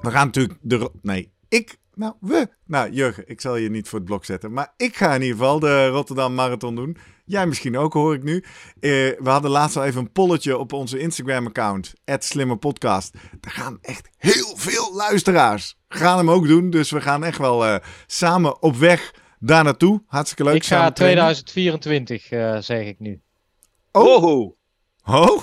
We gaan natuurlijk de... Nee, ik... Nou, we. Nou, Jurgen, ik zal je niet voor het blok zetten. Maar ik ga in ieder geval de Rotterdam Marathon doen. Jij misschien ook, hoor ik nu. Eh, we hadden laatst al even een polletje op onze Instagram-account. @slimmerpodcast. Er gaan echt heel veel luisteraars. Gaan hem ook doen. Dus we gaan echt wel eh, samen op weg daar naartoe. Hartstikke leuk. Ik ga samen trainen. 2024, eh, zeg ik nu. Oh. Oh. Ho!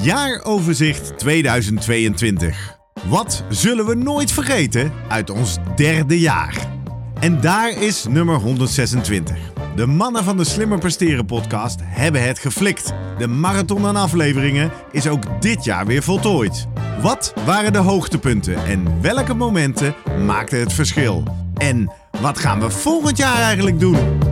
Jaaroverzicht 2022. Wat zullen we nooit vergeten uit ons derde jaar? En daar is nummer 126. De mannen van de Slimmer Presteren podcast hebben het geflikt. De marathon aan afleveringen is ook dit jaar weer voltooid. Wat waren de hoogtepunten en welke momenten maakten het verschil? En wat gaan we volgend jaar eigenlijk doen?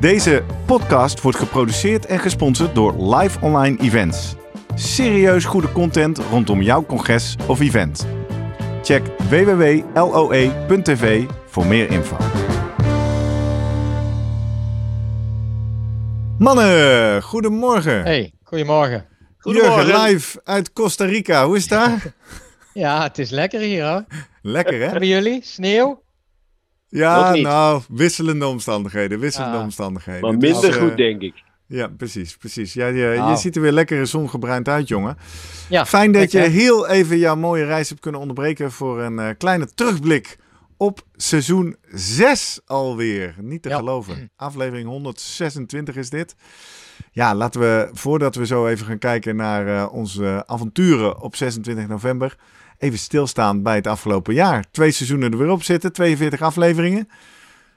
Deze podcast wordt geproduceerd en gesponsord door Live Online Events. Serieus goede content rondom jouw congres of event. Check www.loe.tv voor meer info. Mannen, goedemorgen. Hey, goedemorgen. Goedemorgen. Jurgen, live uit Costa Rica. Hoe is het daar? Ja, het is lekker hier hoor. Lekker hè? Hebben jullie sneeuw? Ja, nou, wisselende omstandigheden. Wisselende Ah. omstandigheden. Maar Dus, minder eh, goed, denk ik. Ja, precies, precies. Ja, je, je Nou. ziet er weer lekker zongebruind uit, jongen. Ja. Fijn dat je heel even jouw mooie reis hebt kunnen onderbreken voor een eh, kleine terugblik op seizoen 6 alweer. Niet te Ja. geloven. Aflevering 126 is dit. Ja, laten we, voordat we zo even gaan kijken naar eh, onze avonturen op 26 november, even stilstaan bij het afgelopen jaar. Twee seizoenen er weer op zitten, 42 afleveringen.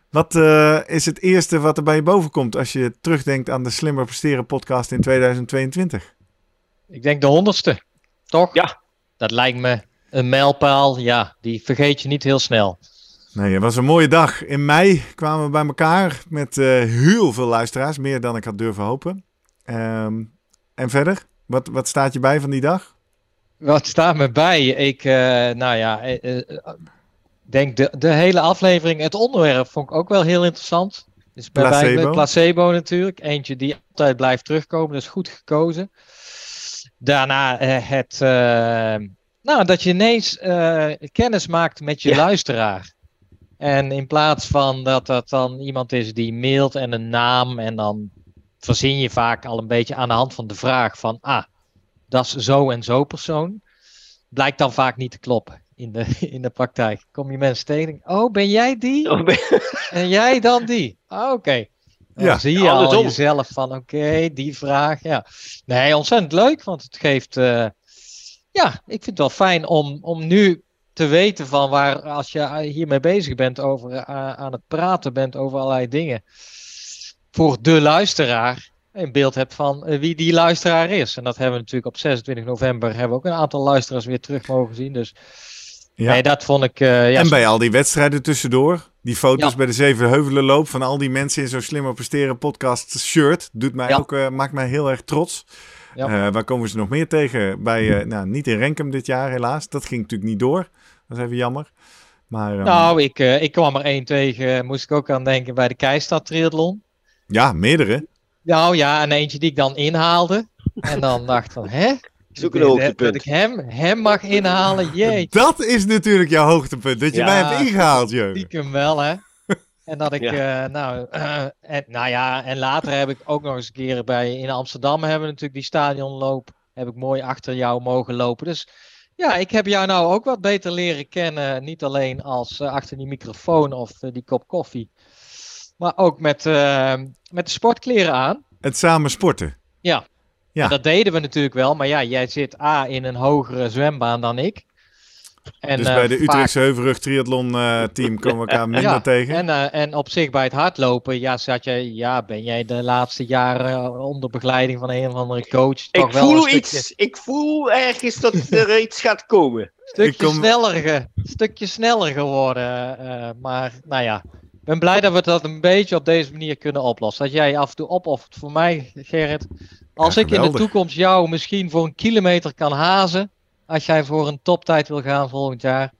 Wat eh, is het eerste wat er bij je boven komt als je terugdenkt aan de Slimmer Presteren podcast in 2022? Ik denk de honderdste, toch? Ja. Dat lijkt me een mijlpaal. Ja, die vergeet je niet heel snel. Nee, het was een mooie dag. In mei kwamen we bij elkaar met eh, heel veel luisteraars. Meer dan ik had durven hopen. Ehm, en verder? Wat, wat staat je bij van die dag? Wat staat me bij? Ik, eh, nou ja, eh, eh, denk de, de hele aflevering, het onderwerp vond ik ook wel heel interessant. Dus bij Placebo. placebo, placebo natuurlijk. Eentje die altijd blijft terugkomen, is goed gekozen. Daarna het, nou, dat je ineens kennis maakt met je Ja. luisteraar. En in plaats van dat dat dan iemand is die mailt en een naam en dan verzin je vaak al een beetje aan de hand van de vraag van, ah, dat is zo en zo persoon. Blijkt dan vaak niet te kloppen in de, in de praktijk. Kom je mensen tegen, oh, ben jij die? Oh, ben- En jij dan die? Ah, oké. Dan Ja, zie je al jezelf van, oké, die vraag, ja. Nee, ontzettend leuk, want het geeft, eh, ja, ik vind het wel fijn om, om nu te weten van waar, als je hiermee bezig bent over, eh, aan het praten bent over allerlei dingen, voor de luisteraar een beeld hebt van eh, wie die luisteraar is. En dat hebben we natuurlijk op 26 november, hebben we ook een aantal luisteraars weer terug mogen zien, dus Ja. nee, dat vond ik, eh, ja, en bij al die wedstrijden tussendoor. Die foto's Ja. bij de Zeven Heuvelenloop van al die mensen in zo'n Slimmer Presteren podcast shirt. Doet mij ook, eh, maakt mij heel erg trots. Ja. Waar komen ze nog meer tegen? Bij, nou, niet in Renkum dit jaar helaas. Dat ging natuurlijk niet door. Dat is even jammer. Maar ehm, Nou, ik, ik kwam er één tegen, moest ik ook aan denken bij de Keistad Triathlon. Ja, meerdere. Nou ja, en eentje die ik dan inhaalde. En dan dacht van, hè? Zoek een Dat- hoogtepunt. Dat ik hem, hem mag inhalen, jee. Dat is natuurlijk jouw hoogtepunt. Dat je Ja. mij hebt ingehaald, Jurgen. Stiekem wel, hè? En dat ik, Ja. eh, nou, eh, en, nou ja, en later heb ik ook nog eens een keer bij, in Amsterdam hebben we natuurlijk die stadionloop heb ik mooi achter jou mogen lopen. Dus ja, ik heb jou nou ook wat beter leren kennen. Niet alleen als eh, achter die microfoon of die kop koffie. Maar ook met, uh, met de sportkleren aan. Het samen sporten. Ja. ja. dat deden we natuurlijk wel. Maar ja, jij zit A in een hogere zwembaan dan ik. En, dus bij de uh, Utrechtse Heuvelrug Triathlon uh, team komen we elkaar minder ja, tegen. En, uh, en op zich bij het hardlopen, ja, zat je, ja, ben jij de laatste jaren onder begeleiding van een of andere coach. Toch ik wel voel iets, ik voel ergens dat er iets gaat komen. Stukje, kom... sneller, ge, stukje sneller geworden. maar nou ja, ben blij dat we dat een beetje op deze manier kunnen oplossen. Dat jij af en toe opoffert voor mij, Gerrit. Als ik in de toekomst jou misschien voor een kilometer kan hazen als jij voor een toptijd wil gaan volgend jaar,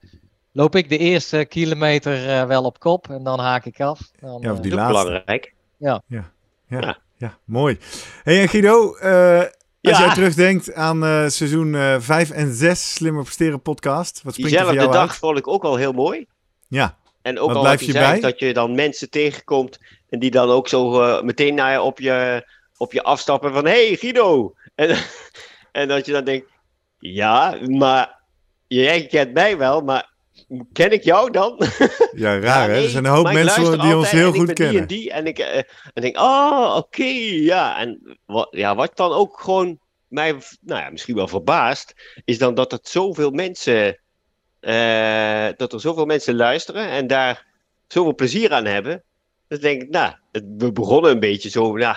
loop ik de eerste kilometer uh, wel op kop en dan haak ik af. Dan, ja, of die uh, laatste. belangrijk. Ja. Ja. Ja. ja. ja. mooi. Hey, en Guido, uh, als jij terugdenkt aan seizoen 5 en 6 Slimmer Presteren podcast, wat springt er voor jou de dag uit? vond ik ook al heel mooi. Ja. En ook wat al blijf je bij? dat je dan mensen tegenkomt en die dan ook zo meteen naar je op, je op je afstappen van, hey Guido! En, en dat je dan denkt, ja, maar jij kent mij wel, maar ken ik jou dan? Ja, raar hè? Er zijn een hoop mensen die ons heel goed kennen. Die en die en ik uh, en denk, oh, oké, ja. En wat, ja, wat dan ook gewoon mij, nou ja, misschien wel verbaast, is dan dat het zoveel mensen, uh, dat er zoveel mensen luisteren en daar zoveel plezier aan hebben. Dus denk ik, nou, het, we begonnen een beetje zo, nou,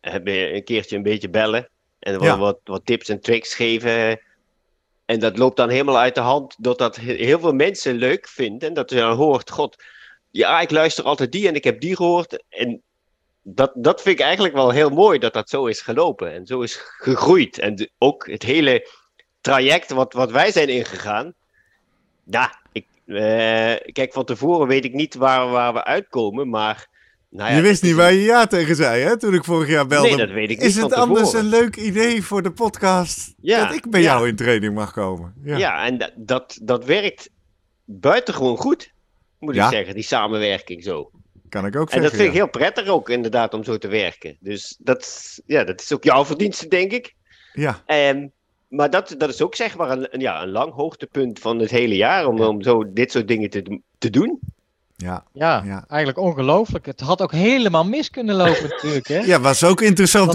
hebben een keertje een beetje bellen. En wat, wat, wat, tips en tricks geven. En dat loopt dan helemaal uit de hand, doordat heel veel mensen leuk vinden. En dat je dan hoort, god, ja, ik luister altijd die en ik heb die gehoord. En dat, dat vind ik eigenlijk wel heel mooi, dat dat zo is gelopen. En zo is gegroeid. En ook het hele traject wat, wat wij zijn ingegaan. Nou, ik, uh, kijk, van tevoren weet ik niet waar, waar we uitkomen, maar nou ja, je wist niet waar je ja tegen zei, hè, toen ik vorig jaar belde. Nee, dat weet ik niet Is het anders een leuk idee voor de podcast ja, dat ik bij jou in training mag komen? Ja, ja en dat, dat, dat werkt buitengewoon goed, moet ik zeggen, die samenwerking zo. Kan ik ook en zeggen. En dat vind ik heel prettig ook, inderdaad, om zo te werken. Dus dat, ja, dat is ook jouw verdienste, denk ik. Ja. En, maar dat, dat is ook zeg maar een, ja, een lang hoogtepunt van het hele jaar, om, om zo dit soort dingen te, te doen. Ja, ja, ja, eigenlijk ongelooflijk. Het had ook helemaal mis kunnen lopen natuurlijk. Hè? Ja, was ook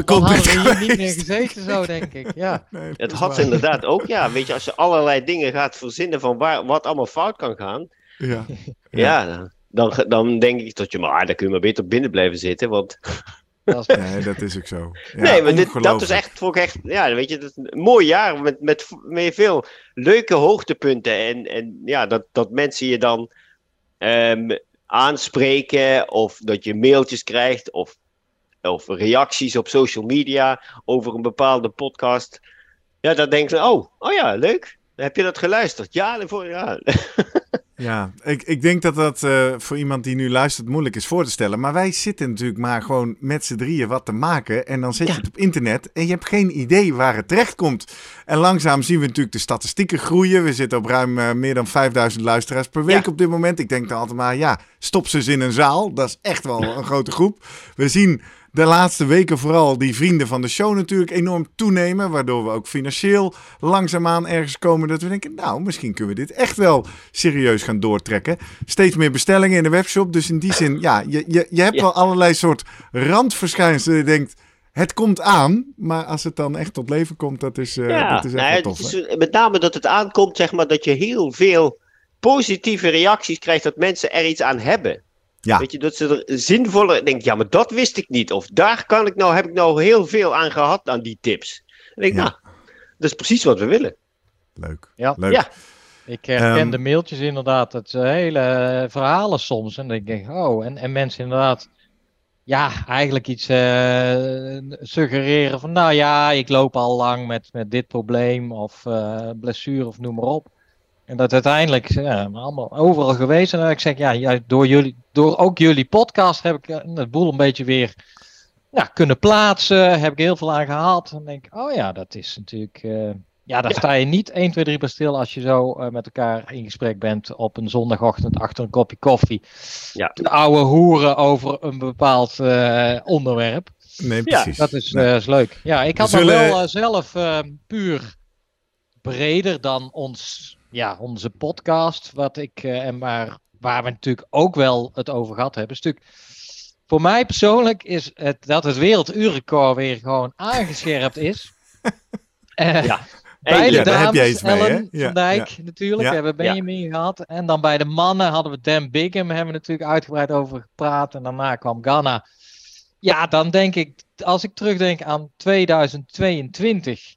content hadden we hier niet meer gezeten zo, denk ik. Ja. Nee, het had inderdaad ook, ja. Weet je, als je allerlei dingen gaat verzinnen van waar, wat allemaal fout kan gaan. Ja, ja. dan, dan denk ik dat je maar, ah, dan kun je maar beter binnen blijven zitten, want... Dat is... Nee, dat is ook zo. Ja, nee, maar dit, dat is echt, voor echt, ja, weet je, dat een mooi jaar met, met, met veel leuke hoogtepunten. En, en ja, dat, dat mensen je dan um, aanspreken of dat je mailtjes krijgt of, of reacties op social media over een bepaalde podcast. Ja, dan denk je, oh, oh ja, leuk. Heb je dat geluisterd? Ja, voor, ja. Ja, ik, ik denk dat dat uh, voor iemand die nu luistert moeilijk is voor te stellen. Maar wij zitten natuurlijk maar gewoon met z'n drieën wat te maken. En dan zet je het op internet en je hebt geen idee waar het terecht komt. En langzaam zien we natuurlijk de statistieken groeien. We zitten op ruim uh, meer dan 5000 luisteraars per week op dit moment. Ik denk dan altijd maar, ja, stop ze eens in een zaal. Dat is echt wel een grote groep. We zien de laatste weken vooral die vrienden van de show natuurlijk enorm toenemen. Waardoor we ook financieel langzaamaan ergens komen dat we denken, nou, misschien kunnen we dit echt wel serieus gaan doortrekken. Steeds meer bestellingen in de webshop. Dus in die zin, ja, je, je, je hebt wel allerlei soort randverschijnselen. Je denkt, het komt aan, maar als het dan echt tot leven komt, dat is, uh, ja, dat is echt nou, tof. Is, met name dat het aankomt, zeg maar, dat je heel veel positieve reacties krijgt, dat mensen er iets aan hebben. Ja. Weet je, dat ze er zinvoller denken, ja, maar dat wist ik niet. Of daar kan ik nou, heb ik nou heel veel aan gehad, aan die tips. En denk, ja. nou, dat is precies wat we willen. Leuk. Ja. Leuk. Ja. Ik herken um, de mailtjes inderdaad, het hele verhalen soms. En dan denk ik, oh, en, en mensen inderdaad, ja, eigenlijk iets uh, suggereren van, nou ja, ik loop al lang met, met dit probleem of uh, blessure of noem maar op. En dat uiteindelijk ja, allemaal overal geweest. En ik zeg, ja, ja, door, jullie, door ook jullie podcast heb ik eh, het boel een beetje weer ja, kunnen plaatsen. Heb ik heel veel aan gehad. En denk ik, oh ja, dat is natuurlijk. Uh, ja, daar ja. sta je niet 1, 2, 3 bij stil als je zo uh, met elkaar in gesprek bent op een zondagochtend achter een kopje koffie. Ja. De oude hoeren over een bepaald uh, onderwerp. Nee, Ja, precies. Dat is, eh, is leuk. Ja, ik had zullen- wel eh, zelf eh, puur breder dan ons, ja, onze podcast, wat ik, eh, en maar, waar we natuurlijk ook wel het over gehad hebben. Natuurlijk, voor mij persoonlijk is het dat het werelduurrecord weer gewoon aangescherpt is. Eh, Ja, Bij de Eindelijk. daar heb jij dames, iets mee, hè? Ellen Ja, van Dijk natuurlijk, Ja. hebben we Ja. Benjamin gehad. En dan bij de mannen hadden we Dan Bigham, hebben we natuurlijk uitgebreid over gepraat. En daarna kwam Ghana. Ja, dan denk ik, als ik terugdenk aan 2022,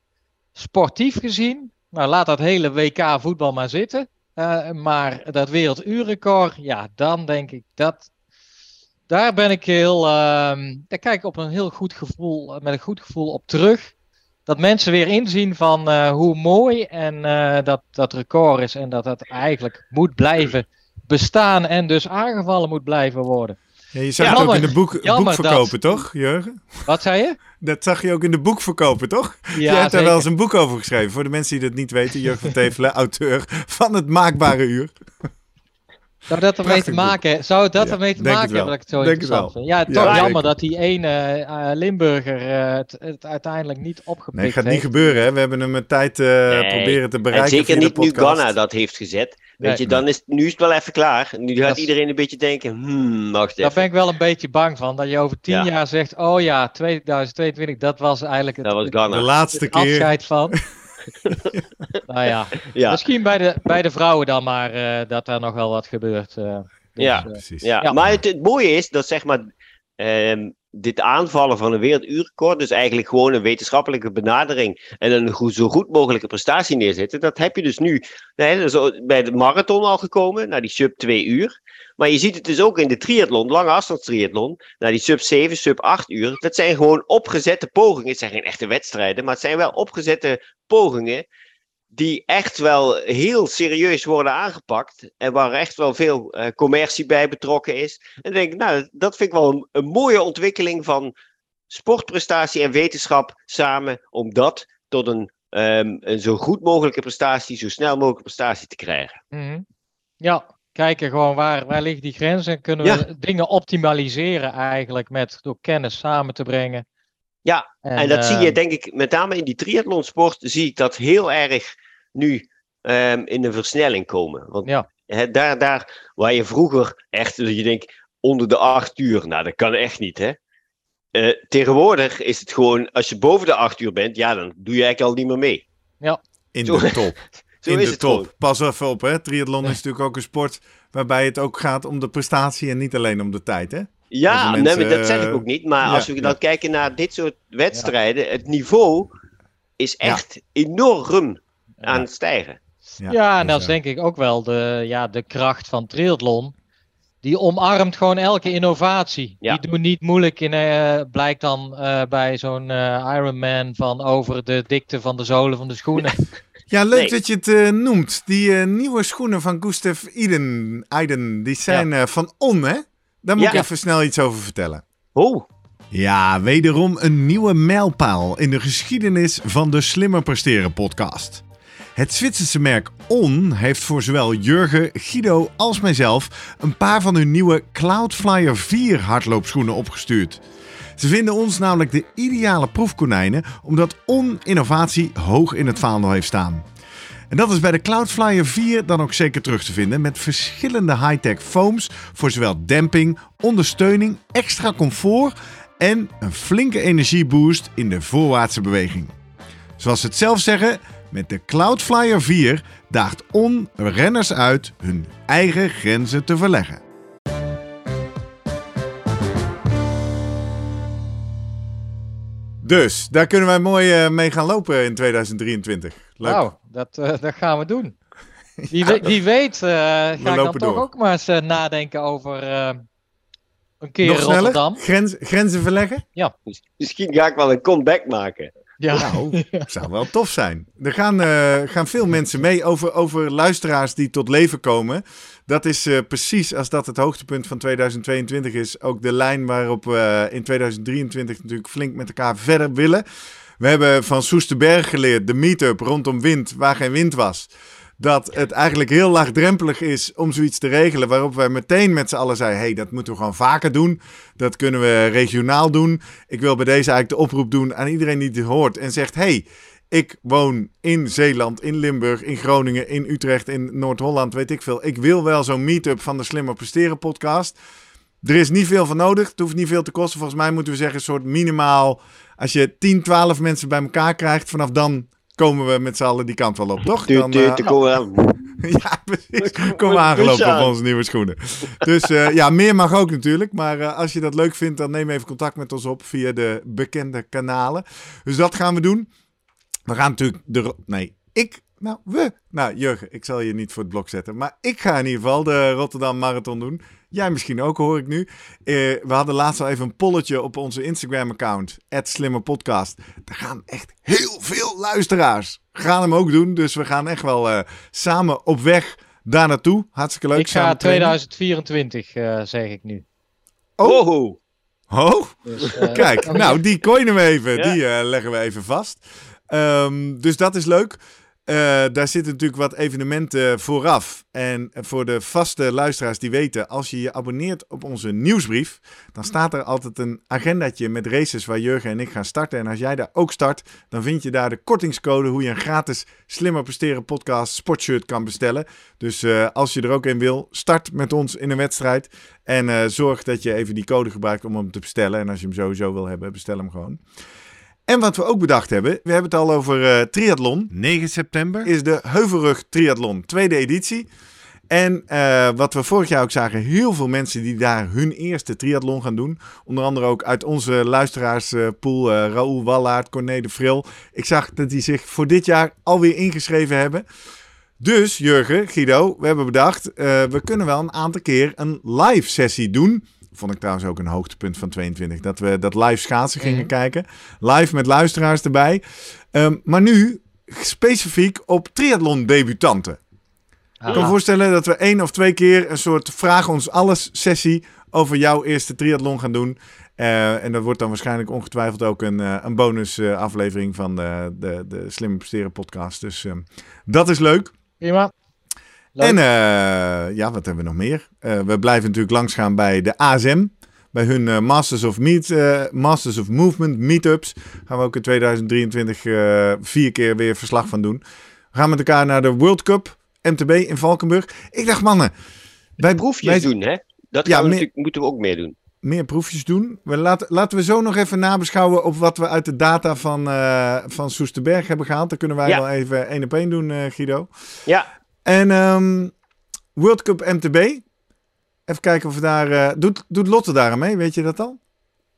sportief gezien, nou laat dat hele WK voetbal maar zitten. Eh, maar dat werelduurrecord, ja, dan denk ik dat. Daar ben ik heel. ehm, daar kijk ik op een heel goed gevoel, met een goed gevoel op terug dat mensen weer inzien van eh, hoe mooi en eh, dat dat record is en dat dat eigenlijk moet blijven bestaan en dus aangevallen moet blijven worden. Ja, je zag Ja, het ook in de boek, boekverkopen, toch, Jurgen? Wat zei je? Dat zag je ook in de boekverkopen, toch? Ja, je hebt daar zeker. wel eens een boek over geschreven. Voor de mensen die dat niet weten, Jurgen van Tevelen, auteur van Het Maakbare Uur. Zou dat ermee te boek. maken, zou dat Ja, ermee te maken hebben dat ik het zo Denk het interessant vind? Ja, toch zeker. jammer dat die ene eh, Limburger eh, het, het uiteindelijk niet opgepikt Nee, gaat niet heeft. gebeuren, hè? We hebben hem een tijd eh, Nee. proberen te En bereiken zeker via de niet nu. Ghana dat heeft gezet. Weet Nee. je, dan is, nu is het wel even klaar. Nu gaat Dat iedereen een beetje denken, hmm, wacht Daar even. ben ik wel een beetje bang van, dat je over tien Ja. jaar zegt, oh ja, 2022, dat was eigenlijk het, Dat was De Ghana. laatste het keer. afscheid van. nou ja, Ja, Misschien bij de, bij de vrouwen dan maar eh, dat daar nog wel wat gebeurt. eh. Dus, Ja. eh, Precies. ja. Ja. maar het, het mooie is dat zeg maar ehm, dit aanvallen van een werelduurrecord, dus eigenlijk gewoon een wetenschappelijke benadering en een goed, zo goed mogelijke prestatie neerzetten, dat heb je dus nu nee, dat is ook bij de marathon al gekomen, naar die sub 2 uur. Maar je ziet het dus ook in de triathlon, lange afstandstriathlon, naar die sub 7, sub 8 uur. Dat zijn gewoon opgezette pogingen. Het zijn geen echte wedstrijden, maar het zijn wel opgezette pogingen die echt wel heel serieus worden aangepakt. En waar echt wel veel eh, commercie bij betrokken is. En dan denk ik, nou, dat vind ik wel een, een mooie ontwikkeling van sportprestatie en wetenschap samen. Om dat tot een, ehm, een zo goed mogelijke prestatie, zo snel mogelijke prestatie te krijgen. mhm. Ja, kijken gewoon waar, waar liggen die grenzen en kunnen we Ja. dingen optimaliseren eigenlijk met door kennis samen te brengen. Ja, En, dat zie je ehm, denk ik met name in die triathlonsport zie ik dat heel erg nu ehm, in een versnelling komen. Want Ja. daar, daar waar je vroeger echt, dat je denkt onder de acht uur, nou dat kan echt niet hè. Eh, tegenwoordig is het gewoon, als je boven de acht uur bent, ja dan doe je eigenlijk al niet meer mee. In Zo- de top. Zo in is de het top. gewoon. Pas even op, hè. Triathlon is natuurlijk ook een sport waarbij het ook gaat om de prestatie en niet alleen om de tijd, hè? Ja, nee, maar dat zeg ik eh, ook niet. Maar ja, als we ja. dan kijken naar dit soort wedstrijden, het niveau is echt enorm aan het stijgen. Ja, en dus, dat is eh, denk ik ook wel de, ja, de kracht van triathlon. Die omarmt gewoon elke innovatie. Ja. Die doen niet moeilijk in, eh, blijkt dan eh, bij zo'n eh, Ironman van over de dikte van de zolen van de schoenen. Ja, leuk Nee. dat je het eh, noemt. Die eh, nieuwe schoenen van Gustav Iden, Iden die zijn eh, van On, hè? Daar moet Ja. ik even snel iets over vertellen. Oh, Ja, wederom een nieuwe mijlpaal in de geschiedenis van de Slimmer Presteren podcast. Het Zwitserse merk On heeft voor zowel Jurgen, Guido als mijzelf een paar van hun nieuwe Cloudflyer 4 hardloopschoenen opgestuurd. Ze vinden ons namelijk de ideale proefkonijnen omdat On innovatie hoog in het vaandel heeft staan. En dat is bij de Cloudflyer 4 dan ook zeker terug te vinden met verschillende high-tech foams voor zowel demping, ondersteuning, extra comfort en een flinke energieboost in de voorwaartse beweging. Zoals ze het zelf zeggen, met de Cloudflyer 4 daagt On renners uit hun eigen grenzen te verleggen. Dus, daar kunnen wij mooi eh, mee gaan lopen in 2023. Leuk. Nou, dat, eh, dat gaan we doen. Wie, wie weet eh, ga ik dan toch door. ook maar eens nadenken over eh, een keer Nog? Rotterdam. Grens, grenzen verleggen? misschien ga ik wel een comeback maken. Ja. Nou, zou wel tof zijn. Er gaan, eh, gaan veel mensen mee over, over luisteraars die tot leven komen. Dat is eh, precies als dat het hoogtepunt van 2022 is. Ook de lijn waarop we in 2023 natuurlijk flink met elkaar verder willen. We hebben van Soesterberg geleerd, de meetup rondom wind, waar geen wind was. Dat het eigenlijk heel laagdrempelig is om zoiets te regelen. Waarop wij meteen met z'n allen zeiden: hey, dat moeten we gewoon vaker doen. Dat kunnen we regionaal doen. Ik wil bij deze eigenlijk de oproep doen aan iedereen die het hoort en zegt: hey, ik woon in Zeeland, in Limburg, in Groningen, in Utrecht, in Noord-Holland, weet ik veel. Ik wil wel zo'n meetup van de Slimmer Presteren podcast. Er is niet veel van nodig. Het hoeft niet veel te kosten. Volgens mij moeten we zeggen, een soort minimaal. Als je 10, 12 mensen bij elkaar krijgt, vanaf dan komen we met z'n allen die kant wel op, toch? Dan, uh, ja, precies. Kom aangelopen op onze nieuwe schoenen. Dus uh, ja, meer mag ook natuurlijk. Maar uh, als je dat leuk vindt, dan neem even contact met ons op via de bekende kanalen. Dus dat gaan we doen. We gaan natuurlijk de. Nee, ik. Nou, we. Nou, Jurgen, ik zal je niet voor het blok zetten. Maar ik ga in ieder geval de Rotterdam Marathon doen. Jij misschien ook, hoor ik nu. Uh, we hadden laatst al even een polletje op onze Instagram-account. @slimmerpodcast. Er gaan echt heel veel luisteraars. Gaan hem ook doen. Dus we gaan echt wel uh, samen op weg daar naartoe. Hartstikke leuk. Ik ga 2024, uh, zeg ik nu. Oh. oh. Oh, dus, kijk, nou die coinen we even, ja. die leggen we even vast. Um, dus dat is leuk. Uh, daar zitten natuurlijk wat evenementen vooraf. En voor de vaste luisteraars die weten, als je je abonneert op onze nieuwsbrief, dan staat er altijd een agendaatje met races waar Jurgen en ik gaan starten. En als jij daar ook start, dan vind je daar de kortingscode hoe je een gratis Slimmer Presteren podcast sportshirt kan bestellen. Dus uh, als je er ook een wil, start met ons in een wedstrijd. En uh, zorg dat je even die code gebruikt om hem te bestellen. En als je hem sowieso wil hebben, bestel hem gewoon. En wat we ook bedacht hebben, we hebben het al over uh, triathlon. 9 september is de Heuvelrug Triathlon, tweede editie. En uh, wat we vorig jaar ook zagen, heel veel mensen die daar hun eerste triathlon gaan doen. Onder andere ook uit onze luisteraarspool, uh, Raoul Wallaert, Corné de Vril. Ik zag dat die zich voor dit jaar alweer ingeschreven hebben. Dus Jurgen, Guido, we hebben bedacht, we kunnen wel een aantal keer een live sessie doen vond ik trouwens ook een hoogtepunt van 22. Dat we dat live schaatsen gingen mm. kijken. Live met luisteraars erbij. Um, maar nu specifiek op triathlon debutanten. Ah. Ik kan me voorstellen dat we één of twee keer een soort vraag ons alles sessie over jouw eerste triathlon gaan doen. Uh, en dat wordt dan waarschijnlijk ongetwijfeld ook een, uh, een bonus uh, aflevering van de, de, de Slimme Presteren podcast. Dus ehm, dat is leuk. Prima. En uh, ja, wat hebben we nog meer? Uh, we blijven natuurlijk langsgaan bij de ASM. Bij hun uh, Masters, of Meet, Masters of Movement meetups. Gaan we ook in 2023 vier keer weer verslag van doen. We gaan met elkaar naar de World Cup MTB in Valkenburg. Ik dacht, mannen. Bij proefjes doen, hè? Dat ja, we moeten we ook meer doen. Meer proefjes doen. We laten, laten we zo nog even nabeschouwen op wat we uit de data van, van Soesterberg hebben gehaald. Dan kunnen wij ja. wel even één op één doen, Guido. Ja. En um, World Cup MTB. Even kijken of we daar. Uh, doet, doet Lotte daar aan mee? Weet je dat al?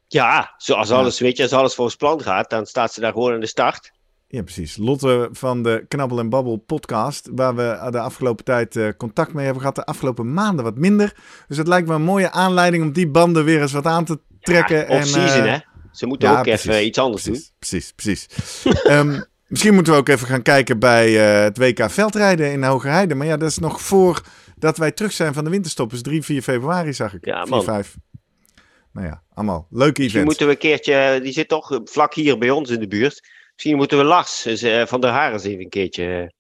Ja, zoals alles, weet je, als alles volgens plan gaat, dan staat ze daar gewoon in de start. Ja, precies. Lotte van de Knabbel en Babbel podcast, waar we de afgelopen tijd uh, contact mee hebben gehad. De afgelopen maanden wat minder. Dus het lijkt me een mooie aanleiding om die banden weer eens wat aan te trekken. Ja, off-season, uh, hè? Ze moeten ja, ook precies, even iets anders precies, doen. Precies, precies. um, Misschien moeten we ook even gaan kijken bij uh, het WK veldrijden in Hogerheide. Maar ja, dat is nog voor dat wij terug zijn van de winterstop. Dus 3, 4 februari zag ik. Ja, 4, 5. Nou ja, allemaal leuke events. Misschien moeten we een keertje, die zit toch vlak hier bij ons in de buurt. Misschien moeten we Lars uh, van der Haren even een keertje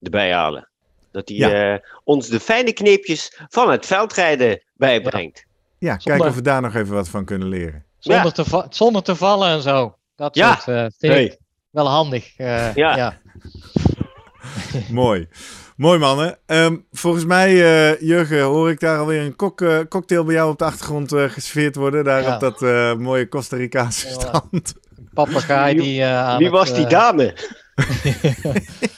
erbij halen. Dat hij ja. uh, ons de fijne kneepjes van het veldrijden bijbrengt. Ja, ja kijken of we daar nog even wat van kunnen leren. Zonder, ja. te, zonder te vallen en zo. Dat ja. soort uh, hey wel handig. Uh, ja. ja. Mooi. Mooi mannen. Um, volgens mij, uh, Jurgen, hoor ik daar alweer een kok, uh, cocktail bij jou op de achtergrond uh, geserveerd worden. Daar ja. op dat mooie Costa Ricaanse strand. Papagaai die... Wie was die dame?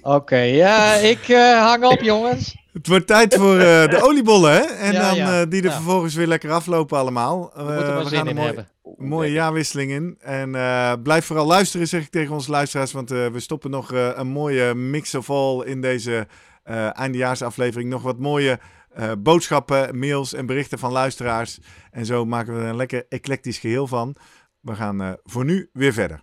Oké, okay, ja, ik hang op jongens. Het wordt tijd voor de oliebollen, hè? En ja, dan ja. die er vervolgens weer lekker aflopen allemaal. We moeten er zin in mooi... hebben mooie jaarwisseling in. En uh, blijf vooral luisteren, zeg ik tegen onze luisteraars. Want uh, we stoppen nog uh, een mooie mix of all in deze eindejaarsaflevering. Nog wat mooie boodschappen, mails en berichten van luisteraars. En zo maken we er een lekker eclectisch geheel van. We gaan voor nu weer verder.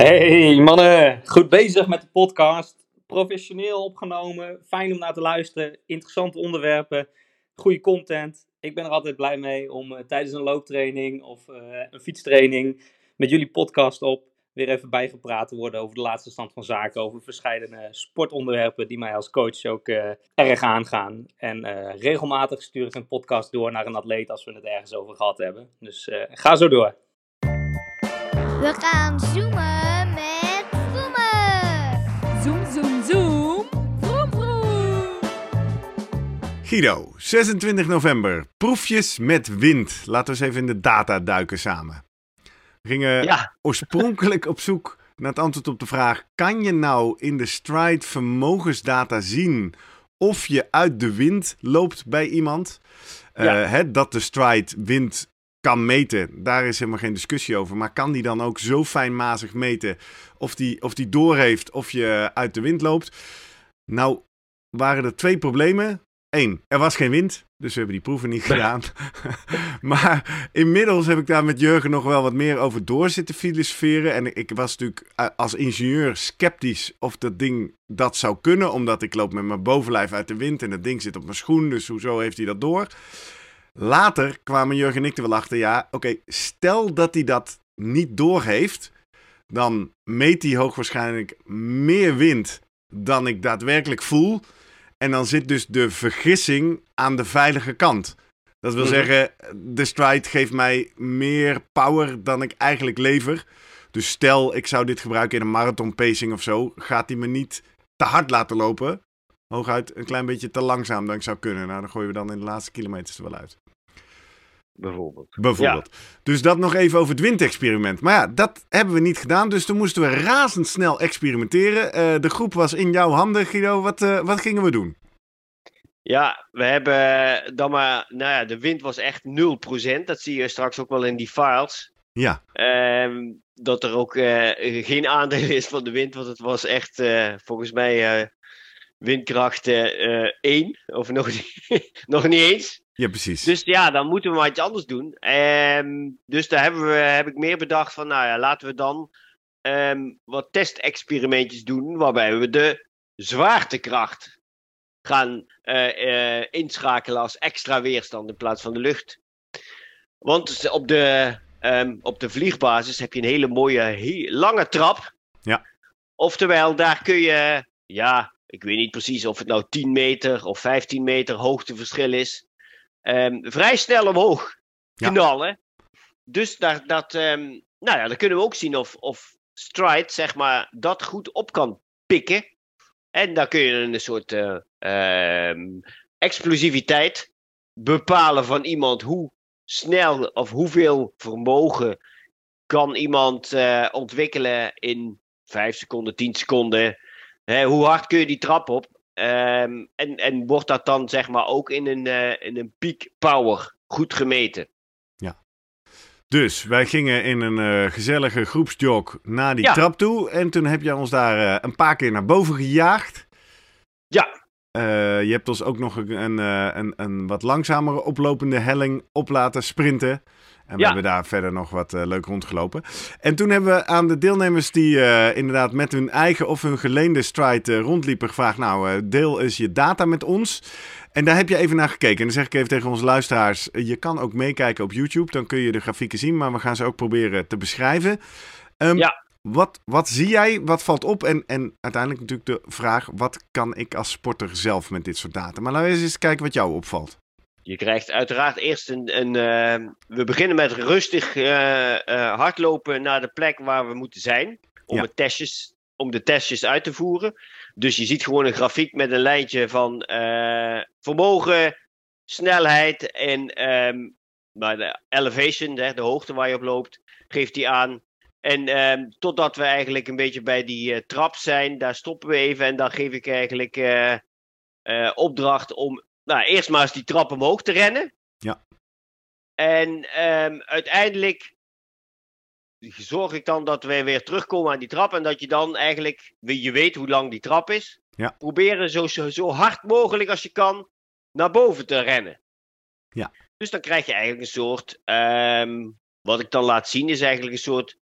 Hey mannen, goed bezig met de podcast professioneel opgenomen. Fijn om naar te luisteren. Interessante onderwerpen. Goede content. Ik ben er altijd blij mee om uh, tijdens een looptraining of uh, een fietstraining met jullie podcast op weer even bijgepraat te worden over de laatste stand van zaken, over verschillende sportonderwerpen die mij als coach ook uh, erg aangaan. En regelmatig stuur ik een podcast door naar een atleet als we het ergens over gehad hebben. Dus ga zo door. We gaan zoomen met zoomen. Zoom, zoom, zoom. Vroom, vroom. Guido, 26 november. Proefjes met wind. Laten we eens even in de data duiken samen. We gingen Ja. oorspronkelijk op zoek naar het antwoord op de vraag: kan je nou in de stride vermogensdata zien of je uit de wind loopt bij iemand? Eh, dat de stride wind kan meten, daar is helemaal geen discussie over. Maar kan die dan ook zo fijnmazig meten of die, of die doorheeft of je uit de wind loopt? Nou, waren er twee problemen. Eén, er was geen wind, dus we hebben die proeven niet gedaan. maar inmiddels heb ik daar met Jurgen nog wel wat meer over door zitten filosoferen. En ik was natuurlijk eh, als ingenieur sceptisch of dat ding dat zou kunnen. Omdat ik loop met mijn bovenlijf uit de wind en dat ding zit op mijn schoen. Dus hoezo heeft hij dat door? Later kwamen Jurgen en ik er wel achter. Ja, oké, stel dat hij dat niet doorheeft. Dan meet hij hoogwaarschijnlijk meer wind dan ik daadwerkelijk voel. En dan zit dus de vergissing aan de veilige kant. Dat wil Mhm. zeggen, de stride geeft mij meer power dan ik eigenlijk lever. Dus stel, ik zou dit gebruiken in een marathon pacing of zo, gaat hij me niet te hard laten lopen. Hooguit een klein beetje te langzaam dan ik zou kunnen. Nou, dan gooien we dan in de laatste kilometers er wel uit. Bijvoorbeeld. Bijvoorbeeld. Dus dat nog even over het windexperiment. Maar ja, dat hebben we niet gedaan. Dus toen moesten we razendsnel experimenteren. Eh, de groep was in jouw handen, Guido. Wat, eh, wat gingen we doen? Ja, we hebben dan maar, nou ja, de wind was echt 0%. Dat zie je straks ook wel in die files. Ja, Ehm, dat er ook eh, geen aandeel is van de wind, want het was echt eh, volgens mij eh, windkracht eh, eh, 1, of nog niet, nog niet eens. ja precies. Dus ja, dan moeten we maar iets anders doen. Ehm, dus daar hebben we, heb ik meer bedacht van, nou ja, laten we dan ehm, wat testexperimentjes doen, waarbij we de zwaartekracht gaan eh, eh, inschakelen als extra weerstand in plaats van de lucht. Want op de, ehm, op de vliegbasis heb je een hele mooie, he- lange trap. Ja. Oftewel, daar kun je, ja, ik weet niet precies of het nou 10 meter of 15 meter hoogteverschil is. Ehm, vrij snel omhoog Ja. knallen. Dus daar, dat, ehm, nou ja, dan kunnen we ook zien of, of Stride, zeg maar, dat goed op kan pikken. En dan kun je een soort ehm, explosiviteit bepalen van iemand. Hoe snel of hoeveel vermogen kan iemand eh, ontwikkelen in 5 seconden, 10 seconden. Hè, hoe hard kun je die trap op? Ehm, en, en wordt dat dan zeg maar ook in een, eh, in een peak power goed gemeten? Dus wij gingen in een eh, gezellige groepsjog naar die Ja. trap toe. En toen heb je ons daar eh, een paar keer naar boven gejaagd. Ja. Je hebt ons ook nog een, een, een, een wat langzamere oplopende helling op laten sprinten. En we Ja. hebben daar verder nog wat eh, leuk rondgelopen. En toen hebben we aan de deelnemers die eh, inderdaad met hun eigen of hun geleende stride eh, rondliepen gevraagd... nou, deel eens je data met ons. En daar heb je even naar gekeken. En dan zeg ik even tegen onze luisteraars... je kan ook meekijken op YouTube, dan kun je de grafieken zien... maar we gaan ze ook proberen te beschrijven. Ehm, Ja. Wat, wat zie jij? Wat valt op? En, en uiteindelijk natuurlijk de vraag: wat kan ik als sporter zelf met dit soort data? Maar laten we eens eens kijken wat jou opvalt. Je krijgt uiteraard eerst een. een eh, we beginnen met rustig eh, eh, hardlopen naar de plek waar we moeten zijn. Om, Ja. het testjes, om de testjes uit te voeren. Dus je ziet gewoon een grafiek met een lijntje van eh, vermogen, snelheid en ehm, maar de elevation, de, de hoogte waar je op loopt, geeft die aan. En ehm, totdat we eigenlijk een beetje bij die trap zijn, daar stoppen we even en dan geef ik eigenlijk opdracht om nou, eerst maar eens die trap omhoog te rennen. Ja. En ehm, uiteindelijk zorg ik dan dat we weer terugkomen aan die trap. En dat je dan eigenlijk, je weet hoe lang die trap is. Ja. Proberen zo, zo, hard mogelijk als je kan naar boven te rennen. Ja. Dus dan krijg je eigenlijk een soort, ehm, wat ik dan laat zien is eigenlijk een soort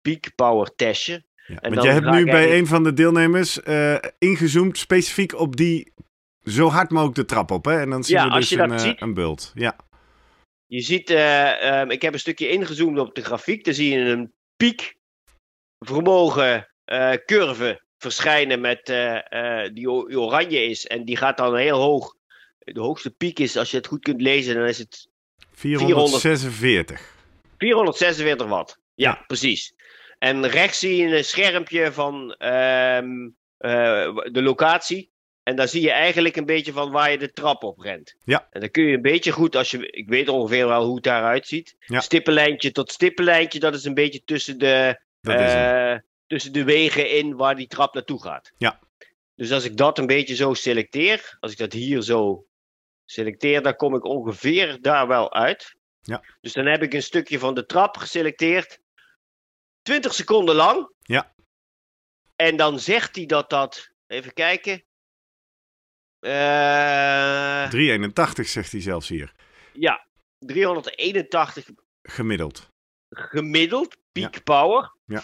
peak power testje. Ja, En want jij hebt nu bij eigenlijk- een van de deelnemers eh, ingezoomd specifiek op die zo hard mogelijk de trap op. Hè? En dan Ja, als dus je een, dat eh, ziet. een bult. Ja. Je ziet, eh, ehm, ik heb een stukje ingezoomd op de grafiek. Dan zie je een piek vermogen eh, curve verschijnen met, die, oranje is. En die gaat dan heel hoog. De hoogste piek is, als je het goed kunt lezen, dan is het 446. 446 watt. Ja, Ja. precies. En rechts zie je een schermpje van ehm, eh, de locatie. En daar zie je eigenlijk een beetje van waar je de trap op rent. Ja. En dan kun je een beetje goed, als je, ik weet ongeveer wel hoe het daaruit ziet. Ja. Stippenlijntje tot stippenlijntje, dat is een beetje tussen de, eh, tussen de wegen in waar die trap naartoe gaat. Ja. Dus als ik dat een beetje zo selecteer, als ik dat hier zo selecteer, dan kom ik ongeveer daar wel uit. Ja. Dus dan heb ik een stukje van de trap geselecteerd. 20 seconden lang. Ja. En dan zegt hij dat dat. Even kijken. Eh, 381 zegt hij zelfs hier. ja, 381 Gemiddeld. gemiddeld, peak power. Ja.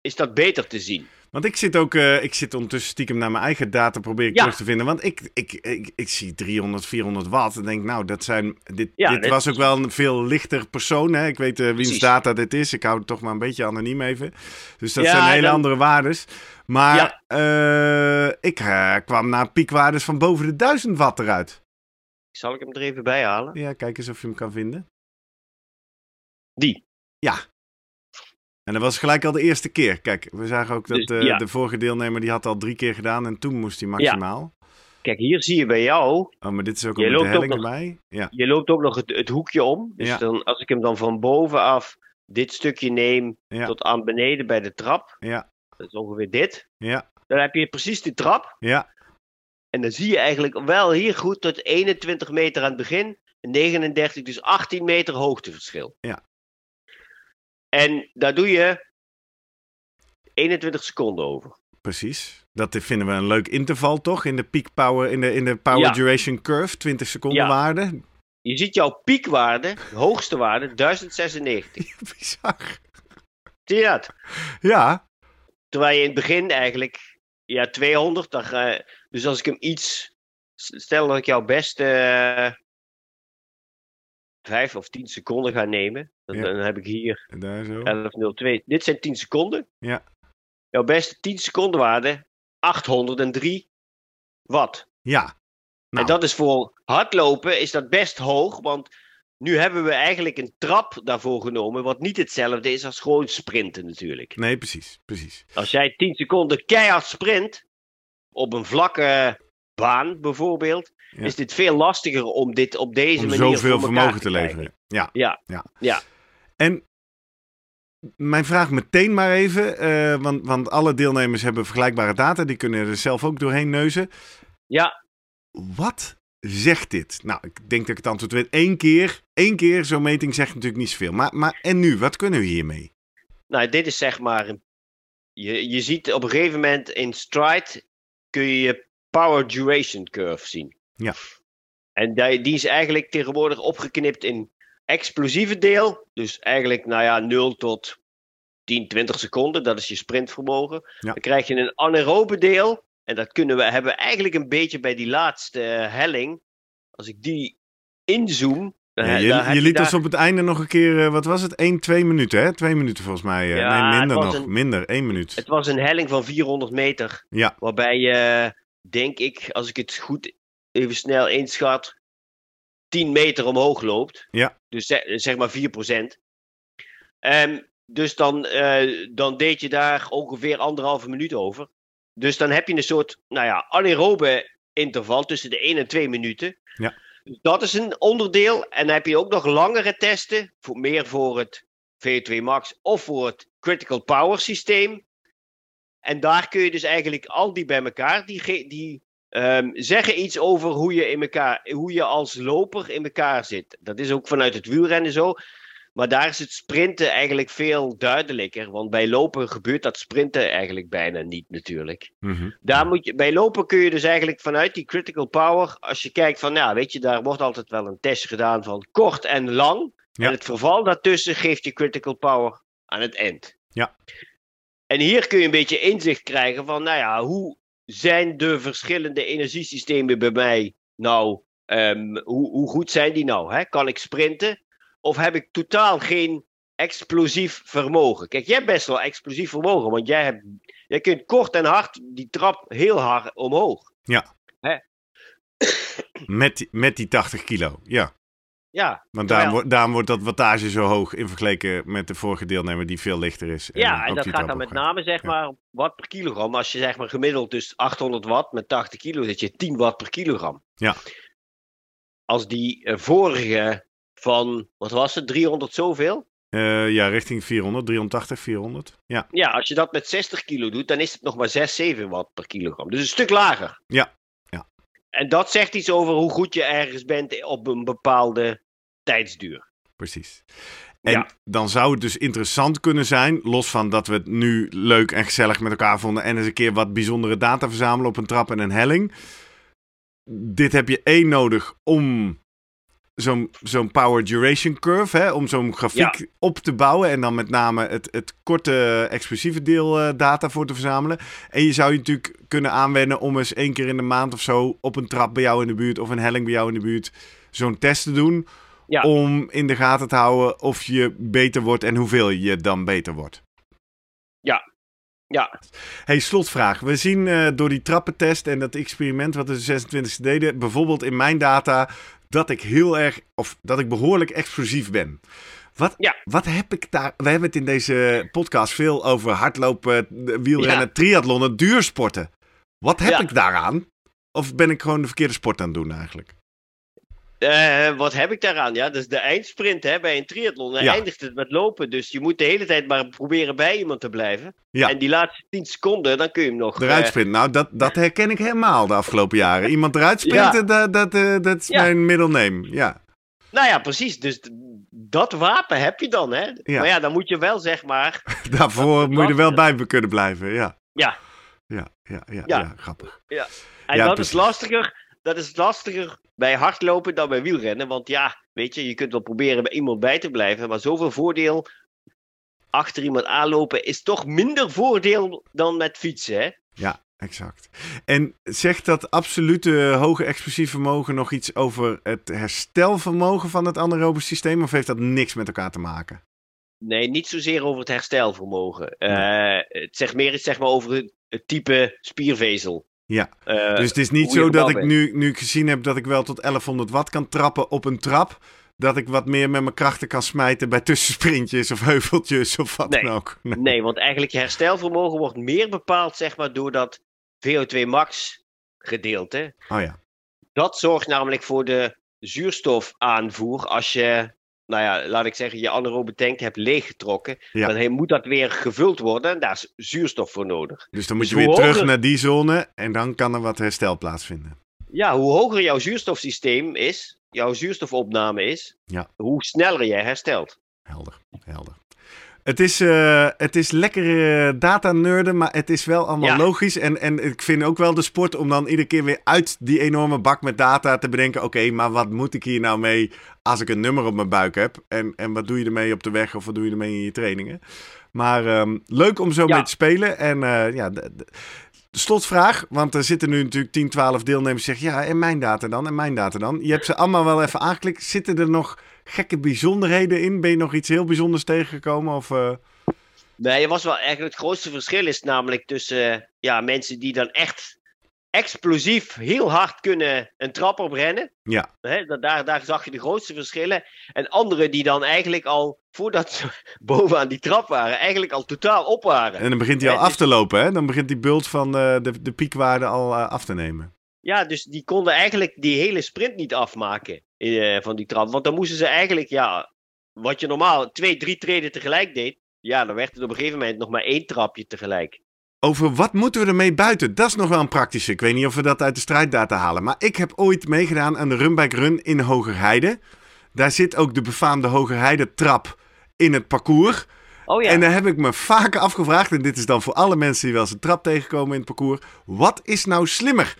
Is dat beter te zien? Want ik zit ook, eh, ik zit ondertussen stiekem naar mijn eigen data probeer ik Ja. terug te vinden. Want ik, ik, ik, ik zie 300, 400 watt en denk, nou, dat zijn, dit, Ja, dit dit- was ook wel een veel lichter persoon. Hè? Ik weet eh wiens data dit is. Ik hou het toch maar een beetje anoniem even. Dus dat Ja, zijn hele dan- andere waardes. Maar Ja. eh, ik kwam naar piekwaardes van boven de 1000 watt eruit. Zal ik hem er even bij halen? Ja, kijk eens of je hem kan vinden. Die. Ja. En dat was gelijk al de eerste keer. Kijk, we zagen ook dat Dus, ja. de vorige deelnemer die had al drie keer gedaan en toen moest hij maximaal. Kijk, hier zie je bij jou. Oh, maar dit is ook Je al met de loopt ook helling nog- erbij. Ja, Je loopt ook nog het, het hoekje om. Dus Ja. dan, als ik hem dan van bovenaf dit stukje neem tot aan beneden bij de trap. ja, Dat is ongeveer dit. ja, Dan heb je precies die trap. ja. En dan zie je eigenlijk wel hier goed tot 21 meter aan het begin. en 39, dus 18 meter hoogteverschil. Ja. En daar doe je 21 seconden over. Precies. Dat vinden we een leuk interval, toch? In de peak power, in de, in de power Ja. duration curve, 20 seconden Ja. waarde. Je ziet jouw piekwaarde, de hoogste waarde, 1096. Bizar. Zie je dat? Ja, Terwijl je in het begin eigenlijk, ja, 200. Dan ga, dus als ik hem iets, stel dat ik jouw beste 5 of 10 seconden ga nemen. Dan, Ja. dan heb ik hier daar zo. 11.02. Dit zijn 10 seconden. Ja. Jouw beste 10 seconden waarde, 803 watt. Ja. Nou, En dat is voor hardlopen is dat best hoog, want nu hebben we eigenlijk een trap daarvoor genomen, wat niet hetzelfde is als gewoon sprinten natuurlijk. Nee, precies, precies. Als jij 10 seconden keihard sprint, op een vlakke baan bijvoorbeeld, Ja. is dit veel lastiger om dit op deze Om manier zoveel vermogen te krijgen. leveren. Ja. Ja. ja. Ja. En mijn vraag meteen maar even, eh, want, want alle deelnemers hebben vergelijkbare data, die kunnen er zelf ook doorheen neuzen. Ja, Wat zegt dit? Nou, ik denk dat ik het antwoord weet. Eén keer, één keer zo'n meting zegt natuurlijk niet zoveel. Maar, maar en nu, wat kunnen we hiermee? nou dit is zeg maar, je, je ziet op een gegeven moment in stride, kun je je power duration curve zien. Ja. En die, die is eigenlijk tegenwoordig opgeknipt in explosieve deel. Dus eigenlijk, nou ja, 0 tot 10, 20 seconden. Dat is je sprintvermogen. Ja. Dan krijg je een anaerobe deel. En dat kunnen we, hebben we eigenlijk een beetje bij die laatste eh, helling. Als ik die inzoom. Ja, je, je liet daar- ons op het einde nog een keer, eh, wat was het? 1, 2 minuten, hè? Twee minuten volgens mij. eh. Ja, nee, minder nog. een- Minder, één minuut. Het was een helling van 400 meter. Ja. Waarbij je, denk ik, als ik het goed even snel inschat, 10 meter omhoog loopt. Ja. Dus zeg, maar 4%. Ehm dus dan, eh, dan deed je daar ongeveer anderhalve minuut over. Dus dan heb je een soort, nou ja, anaerobe interval tussen de 1 en 2 minuten. Ja. Dus dat is een onderdeel. En dan heb je ook nog langere testen, voor, meer voor het VO2 Max of voor het Critical Power systeem. En daar kun je dus eigenlijk al die bij elkaar, die, die ehm, zeggen iets over hoe je, in elkaar, hoe je als loper in elkaar zit. Dat is ook vanuit het wielrennen zo. Maar daar is het sprinten eigenlijk veel duidelijker. Want bij lopen gebeurt dat sprinten eigenlijk bijna niet natuurlijk. Mhm. Daar moet je, bij lopen kun je dus eigenlijk vanuit die critical power, als je kijkt van, nou weet je, daar wordt altijd wel een test gedaan van kort en lang. Ja. En het verval daartussen geeft je critical power aan het eind. Ja. En hier kun je een beetje inzicht krijgen van, nou ja, hoe zijn de verschillende energiesystemen bij mij nou, ehm, hoe, hoe goed zijn die nou? Hè? Kan ik sprinten? Of heb ik totaal geen explosief vermogen. Kijk, jij hebt best wel explosief vermogen, want jij, hebt, jij kunt kort en hard die trap heel hard omhoog. Met, die- met die 80 kilo, ja. Ja, Want daarom, wordt- daarom wordt dat wattage zo hoog in vergelijking met de vorige deelnemer die veel lichter is. ja en dat gaat dan met name zeg Ja. maar watt per kilogram. Als je zeg maar gemiddeld dus 800 watt met 80 kilo, zit je 10 watt per kilogram. Ja. Als die eh, vorige van, wat was het, 300 zoveel? Eh, ja, richting 400, 380, 400. Ja, Ja, als je dat met 60 kilo doet, dan is het nog maar 6, 7 watt per kilogram. Dus een stuk lager. Ja, ja. En dat zegt iets over hoe goed je ergens bent op een bepaalde tijdsduur. precies. En Ja. dan zou het dus interessant kunnen zijn, los van dat we het nu leuk en gezellig met elkaar vonden en eens een keer wat bijzondere data verzamelen op een trap en een helling. Dit heb je één nodig om zo'n zo'n power duration curve, hè, om zo'n grafiek op te bouwen en dan met name het, het korte explosieve deel eh, data voor te verzamelen. En je zou je natuurlijk kunnen aanwenden om eens één keer in de maand of zo op een trap bij jou in de buurt of een helling bij jou in de buurt zo'n test te doen. Ja. Om in de gaten te houden of je beter wordt en hoeveel je dan beter wordt. Ja, Hey, slotvraag. We zien eh, door die trappentest en dat experiment wat we de 26e deden, bijvoorbeeld in mijn data, dat ik heel erg, of dat ik behoorlijk explosief ben. Wat, Ja. wat heb ik daar... We hebben het in deze podcast veel over hardlopen, wielrennen, Ja. triathlonnen, duursporten. Wat heb Ja. ik daaraan? Of ben ik gewoon de verkeerde sport aan het doen eigenlijk? Eh, wat heb ik daaraan? Ja, dat is de eindsprint hè, bij een triathlon. Dan Ja. eindigt het met lopen. Dus je moet de hele tijd maar proberen bij iemand te blijven. Ja. En die laatste 10 seconden, dan kun je hem nog. Eruit eh, sprinten. Nou, dat, dat herken ik helemaal de afgelopen jaren. Iemand eruit sprinten, dat, dat, eh, dat is mijn middle name. Ja. nou ja, precies. Dus dat wapen heb je dan, hè? Ja. Maar ja, dan moet je wel zeg maar. Daarvoor moet je er wel bij kunnen blijven, ja. Ja. Ja, ja, ja, ja. Ja. grappig. En Ja, dat precies. is lastiger. Dat is lastiger bij hardlopen dan bij wielrennen. Want ja, weet je, je kunt wel proberen bij iemand bij te blijven. Maar zoveel voordeel achter iemand aanlopen is toch minder voordeel dan met fietsen, hè? Ja, exact. En zegt dat absolute hoge explosief vermogen nog iets over het herstelvermogen van het anaerobe systeem? Of heeft dat niks met elkaar te maken? Nee, niet zozeer over het herstelvermogen. Eh, het zegt meer iets zeg maar, over het, het type spiervezel. Ja, Eh, dus het is niet zo dat ik nu, nu gezien heb dat ik wel tot 1100 watt kan trappen op een trap. Dat ik wat meer met mijn krachten kan smijten bij tussensprintjes of heuveltjes of wat Nee. dan ook. Nee. Nee, want eigenlijk je herstelvermogen wordt meer bepaald zeg maar, door dat VO2 max gedeelte. Oh ja, Dat zorgt namelijk voor de zuurstofaanvoer als je, nou ja, laat ik zeggen, je anaerobe tank hebt leeggetrokken. Ja. Dan moet dat weer gevuld worden en daar is zuurstof voor nodig. dus dan moet Dus je weer hoe terug naar die zone en dan kan er wat herstel plaatsvinden. Ja, hoe hoger jouw zuurstofsysteem is, jouw zuurstofopname is, Ja. hoe sneller jij herstelt. Helder, helder. Het is, eh, het is lekker eh, data nerden, maar het is wel allemaal Ja. logisch. En, en ik vind ook wel de sport om dan iedere keer weer uit die enorme bak met data te bedenken. Oké, maar wat moet ik hier nou mee als ik een nummer op mijn buik heb? En, en wat doe je ermee op de weg of wat doe je ermee in je trainingen? Maar ehm, leuk om zo Ja. mee te spelen. En eh, ja, de, de- de slotvraag, want er zitten nu natuurlijk 10, 12 deelnemers die zeggen... Ja, en mijn data dan? En mijn data dan? Je hebt ze allemaal wel even aangeklikt. Zitten er nog gekke bijzonderheden in? Ben je nog iets heel bijzonders tegengekomen? Of, eh, Nee, je was wel eigenlijk het grootste verschil is namelijk tussen eh, ja, mensen die dan echt explosief heel hard kunnen een trap oprennen. Ja. Hè, dat- daar, daar zag je de grootste verschillen. En anderen die dan eigenlijk al, voordat ze bovenaan die trap waren, eigenlijk al totaal op waren. En dan begint hij al Ja, af dus- te lopen, hè? Dan begint die bult van eh, de, de piekwaarde al af te nemen. Ja, dus die konden eigenlijk die hele sprint niet afmaken eh, van die trap. Want dan moesten ze eigenlijk, ja, wat je normaal twee, drie treden tegelijk deed. Ja, dan werd het op een gegeven moment nog maar één trapje tegelijk. Over wat moeten we ermee buiten? Dat is nog wel een praktische. Ik weet niet of we dat uit de strijddata halen. Maar ik heb ooit meegedaan aan de Runbike Run in Hogerheide. Daar zit ook de befaamde Hogerheide trap in het parcours. Oh ja. En daar heb ik me vaker afgevraagd, en dit is dan voor alle mensen die wel eens een trap tegenkomen in het parcours. Wat is nou slimmer?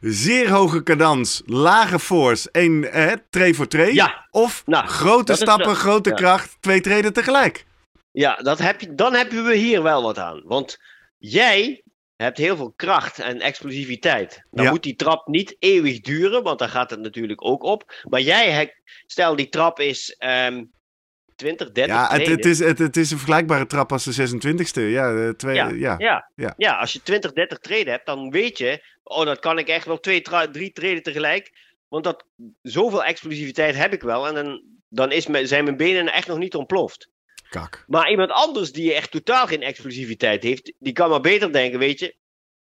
Zeer hoge cadans, lage force, één eh, tree voor tree. Ja. Of Nou, grote is stappen, grote ja. kracht, twee treden tegelijk. Ja, dat heb je, dan hebben we hier wel wat aan. Want jij hebt heel veel kracht en explosiviteit. Dan Ja. moet die trap niet eeuwig duren, want dan gaat het natuurlijk ook op. Maar jij, stel die trap is ehm, 20, 30 Ja, het, is, het, het is een vergelijkbare trap als de 26e. Ja, twee, Ja, ja. ja, ja. ja. als je 20, 30 treden hebt, dan weet je, oh, dat kan ik echt wel twee, drie treden tegelijk. Want dat, zoveel explosiviteit heb ik wel. En dan, dan is mijn, zijn mijn benen echt nog niet ontploft. Kak. Maar iemand anders die echt totaal geen explosiviteit heeft, die kan maar beter denken, weet je,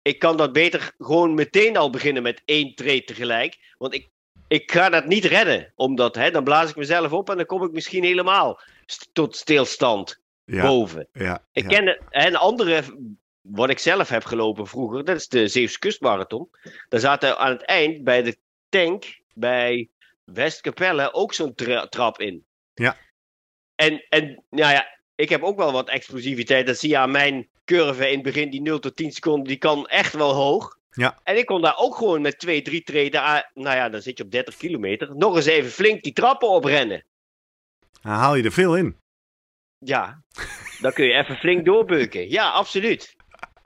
ik kan dat beter gewoon meteen al beginnen met één trade tegelijk. Want ik, ik ga dat niet redden. Omdat, hè, dan blaas ik mezelf op en dan kom ik misschien helemaal st- tot stilstand Ja, boven. ja, Ik ken de- een andere, wat ik zelf heb gelopen vroeger, dat is de Zeeuwse Kustmarathon. Daar zaten aan het eind bij de tank bij Westkapelle ook zo'n tra- trap in. Ja. En, en nou ja, ik heb ook wel wat explosiviteit. Dat zie je aan mijn curve in het begin, die 0 tot 10 seconden, die kan echt wel hoog. Ja. En ik kon daar ook gewoon met 2, 3 treden, nou ja, dan zit je op 30 kilometer, nog eens even flink die trappen oprennen. Dan haal je er veel in. Ja, dan kun je even flink doorbeuken. Ja, absoluut.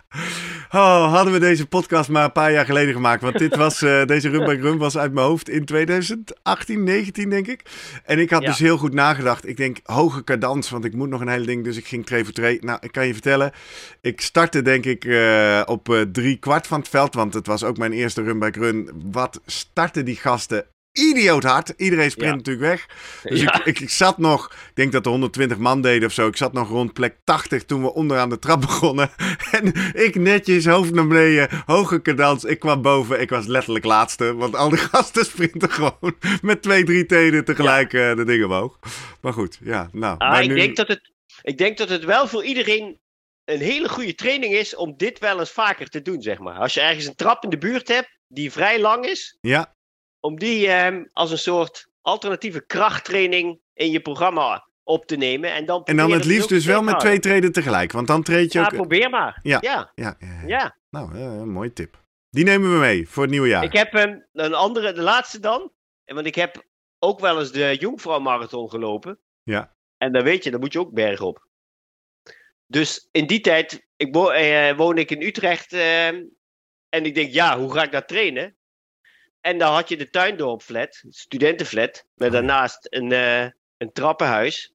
Oh, hadden we deze podcast maar een paar jaar geleden gemaakt. Want dit was, eh, deze Run by Run was uit mijn hoofd in 2018, 19 denk ik. En ik had Ja. dus heel goed nagedacht. Ik denk hoge cadans, want ik moet nog een hele ding. Dus ik ging 2 voor 2. Nou, ik kan je vertellen. Ik startte denk ik eh, op eh, drie kwart van het veld. Want het was ook mijn eerste Run by Run. Wat starten die gasten idioot hard. Iedereen sprint Ja. natuurlijk weg. Dus Ja. ik, ik, ik zat nog, ik denk dat er 120 man deden of zo. Ik zat nog rond plek 80 toen we onderaan de trap begonnen. En ik netjes, hoofd naar beneden, hoge cadans. Ik kwam boven, ik was letterlijk laatste. Want al die gasten sprinten gewoon met twee, drie tenen tegelijk eh, de dingen omhoog. Maar goed, ja, nou. Ah, maar ik, nu- denk dat het, ik denk dat het wel voor iedereen een hele goede training is om dit wel eens vaker te doen, zeg maar. Als je ergens een trap in de buurt hebt die vrij lang is, Ja, om die ehm, als een soort alternatieve krachttraining in je programma op te nemen. En dan, en dan het liefst dus wel met twee treden tegelijk. Want dan treed je Ja, ook... probeer maar. Ja. ja. Ja, ja, nou, eh, een mooie tip. Die nemen we mee voor het nieuwe jaar. Ik heb ehm, een andere, de laatste dan. Want ik heb ook wel eens de Jongvrouw Marathon gelopen. Ja. En dan weet je, dan moet je ook bergop. Dus in die tijd ik wo eh, woonde ik in Utrecht. ehm, en ik denk, ja, hoe ga ik daar trainen? En dan had je de Tuindorpflat, studentenflat. Met ja. daarnaast een, eh, een trappenhuis.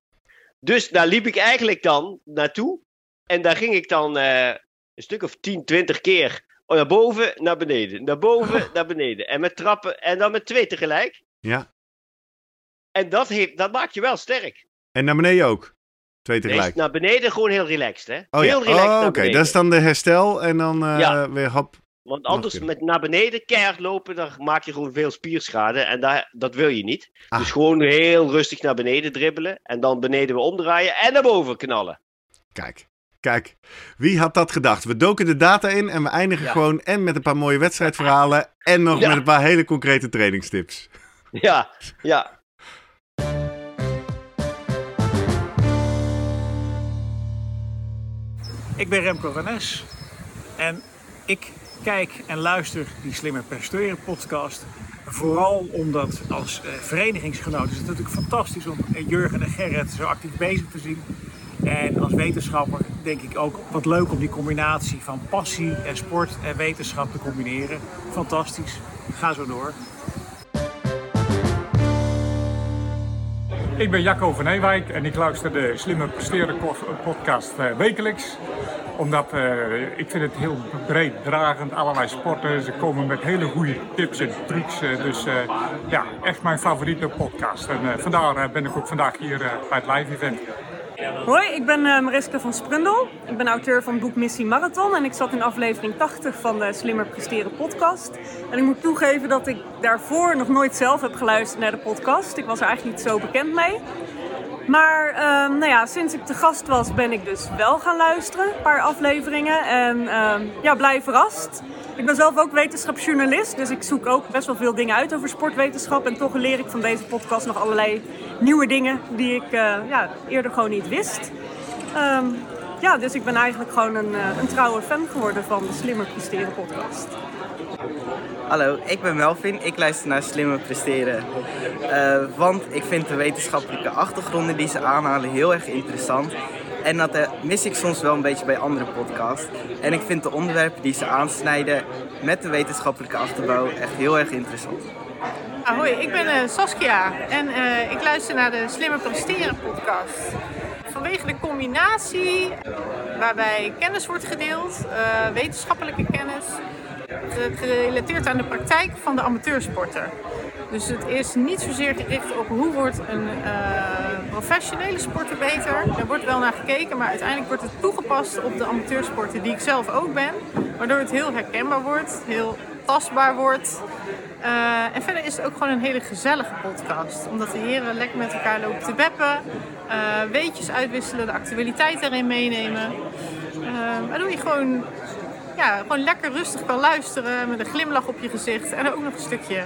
Dus daar liep ik eigenlijk dan naartoe. En daar ging ik dan eh, een stuk of 10, 20 keer Oh, naar boven, naar beneden. Naar boven, naar beneden. En met trappen. En dan met twee tegelijk. Ja. En dat, heeft, dat maakt je wel sterk. En naar beneden ook. Twee Nee, tegelijk. naar beneden gewoon heel relaxed, hè? Oh ja, heel relaxed oh, oké. Dat is dan de herstel en dan eh, Ja. weer hop. Want anders met naar beneden keihard lopen, dan maak je gewoon veel spierschade. En daar, dat wil je niet. Ah. Dus gewoon heel rustig naar beneden dribbelen. En dan beneden weer omdraaien en naar boven knallen. Kijk, kijk. Wie had dat gedacht? We doken de data in en we eindigen Ja. gewoon en met een paar mooie wedstrijdverhalen en nog Ja. met een paar hele concrete trainingstips. Ja, ja. Ik ben Remco Renes en ik kijk en luister die Slimmer Presteren podcast. Vooral omdat als eh, verenigingsgenoot is het natuurlijk fantastisch om eh, Jurgen en Gerrit zo actief bezig te zien. En als wetenschapper denk ik ook wat leuk om die combinatie van passie en sport en wetenschap te combineren. Fantastisch. Ga zo door. Ik ben Jacco van Ewijk en ik luister de Slimme Presteren podcast eh, wekelijks. Omdat eh, ik vind het heel breed dragend, allerlei sporten. Ze komen met hele goede tips en trucs. eh, dus ja, echt mijn favoriete podcast. En vandaar ben ik ook vandaag hier bij het live event. Hoi, ik ben eh, Mariska van Sprundel. Ik ben auteur van het boek Missie Marathon en ik zat in aflevering 80 van de Slimmer Presteren podcast. En ik moet toegeven dat ik daarvoor nog nooit zelf heb geluisterd naar de podcast. Ik was er eigenlijk niet zo bekend mee. Maar ehm, nou ja, sinds ik te gast was ben ik dus wel gaan luisteren, een paar afleveringen. En ehm, ja, blij verrast. Ik ben zelf ook wetenschapsjournalist, dus ik zoek ook best wel veel dingen uit over sportwetenschap. En toch leer ik van deze podcast nog allerlei nieuwe dingen die ik eh, ja, eerder gewoon niet wist. Ehm, ja, dus ik ben eigenlijk gewoon een, eh, een trouwe fan geworden van de Slimmer Presteren podcast. Hallo, ik ben Melvin. Ik luister naar Slimmer Presteren. Eh, want ik vind de wetenschappelijke achtergronden die ze aanhalen heel erg interessant. En dat eh, mis ik soms wel een beetje bij andere podcasts. En ik vind de onderwerpen die ze aansnijden met de wetenschappelijke achterbouw echt heel erg interessant. Ahoy, ik ben eh, Saskia en ik luister naar de Slimmer Presteren podcast. Vanwege de combinatie waarbij kennis wordt gedeeld, wetenschappelijke kennis, gerelateerd aan de praktijk van de amateursporter. Dus het is niet zozeer gericht op hoe wordt een eh, professionele sporter beter. Er wordt wel naar gekeken, maar uiteindelijk wordt het toegepast op de amateursporter die ik zelf ook ben. Waardoor het heel herkenbaar wordt, heel tastbaar wordt. Eh, en verder is het ook gewoon een hele gezellige podcast. Omdat de heren lekker met elkaar lopen te beppen. eh, weetjes uitwisselen, de actualiteit erin meenemen. Waardoor je gewoon, ja, gewoon lekker rustig kan luisteren met een glimlach op je gezicht. En er ook nog een stukje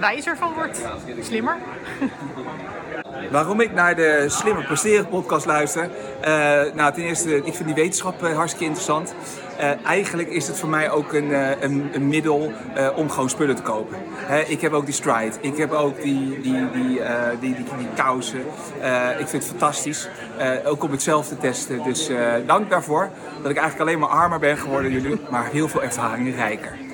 wijzer van wordt. Slimmer. Waarom ik naar de Slimmer Presteren podcast luister? Eh, nou, ten eerste, ik vind die wetenschap eh, hartstikke interessant. Eh, eigenlijk is het voor mij ook een, een, een middel om gewoon spullen te kopen. Hè, ik heb ook die Stride, ik heb ook die, die, die, die, die, die kousen. Ik vind het fantastisch, ook om het zelf te testen. Dus dank daarvoor dat ik eigenlijk alleen maar armer ben geworden jullie, maar heel veel ervaringen rijker.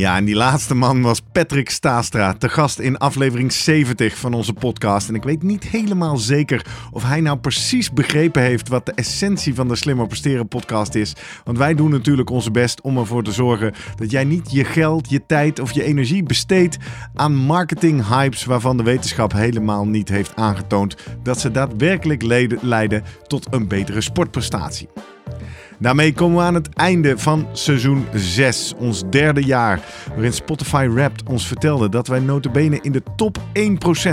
Ja, en die laatste man was Patrick Staastra, te gast in aflevering 70 van onze podcast. En ik weet niet helemaal zeker of hij nou precies begrepen heeft wat de essentie van de Slimmer Presteren podcast is. Want wij doen natuurlijk onze best om ervoor te zorgen dat jij niet je geld, je tijd of je energie besteedt aan marketing hypes waarvan de wetenschap helemaal niet heeft aangetoond dat ze daadwerkelijk leiden tot een betere sportprestatie. Daarmee komen we aan het einde van seizoen 6, ons derde jaar, waarin Spotify Wrapped ons vertelde dat wij notabene in de top 1%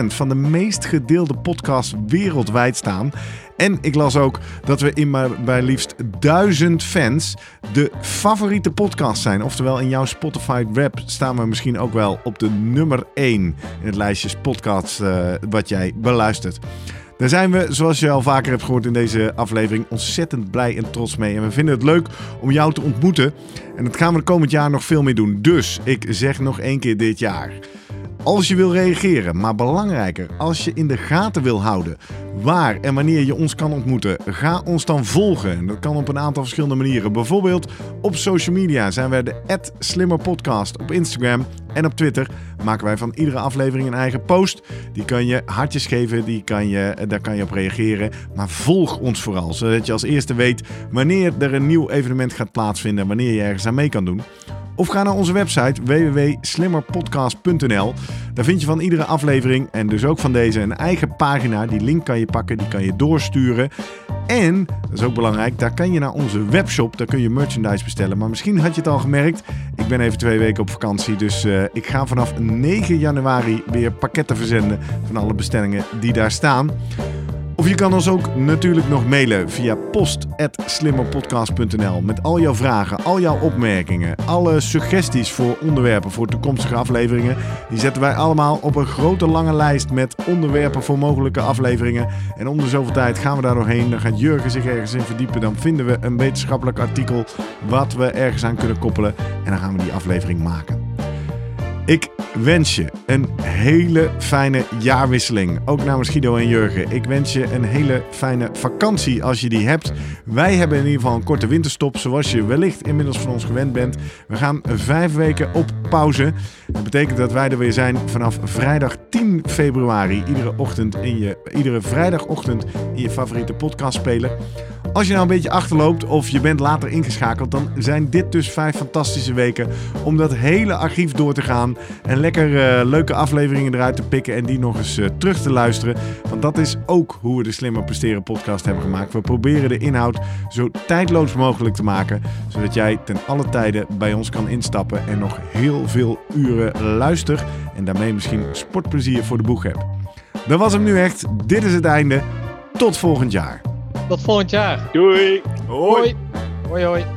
van de meest gedeelde podcasts wereldwijd staan. En ik las ook dat we in maar bij liefst duizend fans de favoriete podcast zijn. Oftewel in jouw Spotify Wrapped staan we misschien ook wel op de nummer 1 in het lijstje podcasts eh, wat jij beluistert. Daar zijn we, zoals je al vaker hebt gehoord in deze aflevering, ontzettend blij en trots mee. En we vinden het leuk om jou te ontmoeten. En dat gaan we de komend jaar nog veel meer doen. Dus ik zeg nog één keer dit jaar. Als je wil reageren, maar belangrijker, als je in de gaten wil houden waar en wanneer je ons kan ontmoeten, ga ons dan volgen. En dat kan op een aantal verschillende manieren. Bijvoorbeeld op social media zijn wij de @slimmerpodcast op Instagram en op Twitter maken wij van iedere aflevering een eigen post. Die kan je hartjes geven, die kan je, daar kan je op reageren. Maar volg ons vooral, zodat je als eerste weet wanneer er een nieuw evenement gaat plaatsvinden en wanneer je ergens aan mee kan doen. Of ga naar onze website www.slimmerpodcast.nl. Daar vind je van iedere aflevering en dus ook van deze een eigen pagina. Die link kan je pakken, die kan je doorsturen. En, dat is ook belangrijk, daar kan je naar onze webshop, daar kun je merchandise bestellen. Maar misschien had je het al gemerkt, ik ben even twee weken op vakantie. Dus eh, ik ga vanaf 9 januari weer pakketten verzenden van alle bestellingen die daar staan. Of je kan ons ook natuurlijk nog mailen via post.slimmerpodcast.nl met al jouw vragen, al jouw opmerkingen, alle suggesties voor onderwerpen voor toekomstige afleveringen. Die zetten wij allemaal op een grote lange lijst met onderwerpen voor mogelijke afleveringen. En om de zoveel tijd gaan we daar doorheen. Dan gaat Jurgen zich ergens in verdiepen. Dan vinden we een wetenschappelijk artikel wat we ergens aan kunnen koppelen. En dan gaan we die aflevering maken. Ik wens je een hele fijne jaarwisseling. Ook namens Guido en Jurgen. Ik wens je een hele fijne vakantie als je die hebt. Wij hebben in ieder geval een korte winterstop, zoals je wellicht inmiddels van ons gewend bent. We gaan vijf weken op pauze. Dat betekent dat wij er weer zijn vanaf vrijdag 10 februari. Iedere, ochtend in je, iedere vrijdagochtend in je favoriete podcast spelen. Als je nou een beetje achterloopt of je bent later ingeschakeld, dan zijn dit dus vijf fantastische weken om dat hele archief door te gaan en lekker eh, leuke afleveringen eruit te pikken en die nog eens eh, terug te luisteren. Want dat is ook hoe we de Slimmer Presteren podcast hebben gemaakt. We proberen de inhoud zo tijdloos mogelijk te maken, zodat jij ten alle tijden bij ons kan instappen en nog heel veel uren luister en daarmee misschien sportplezier voor de boeg hebt. Dat was hem nu echt. Dit is het einde. Tot volgend jaar. Tot volgend jaar. Doei. Hoi. Hoi, hoi.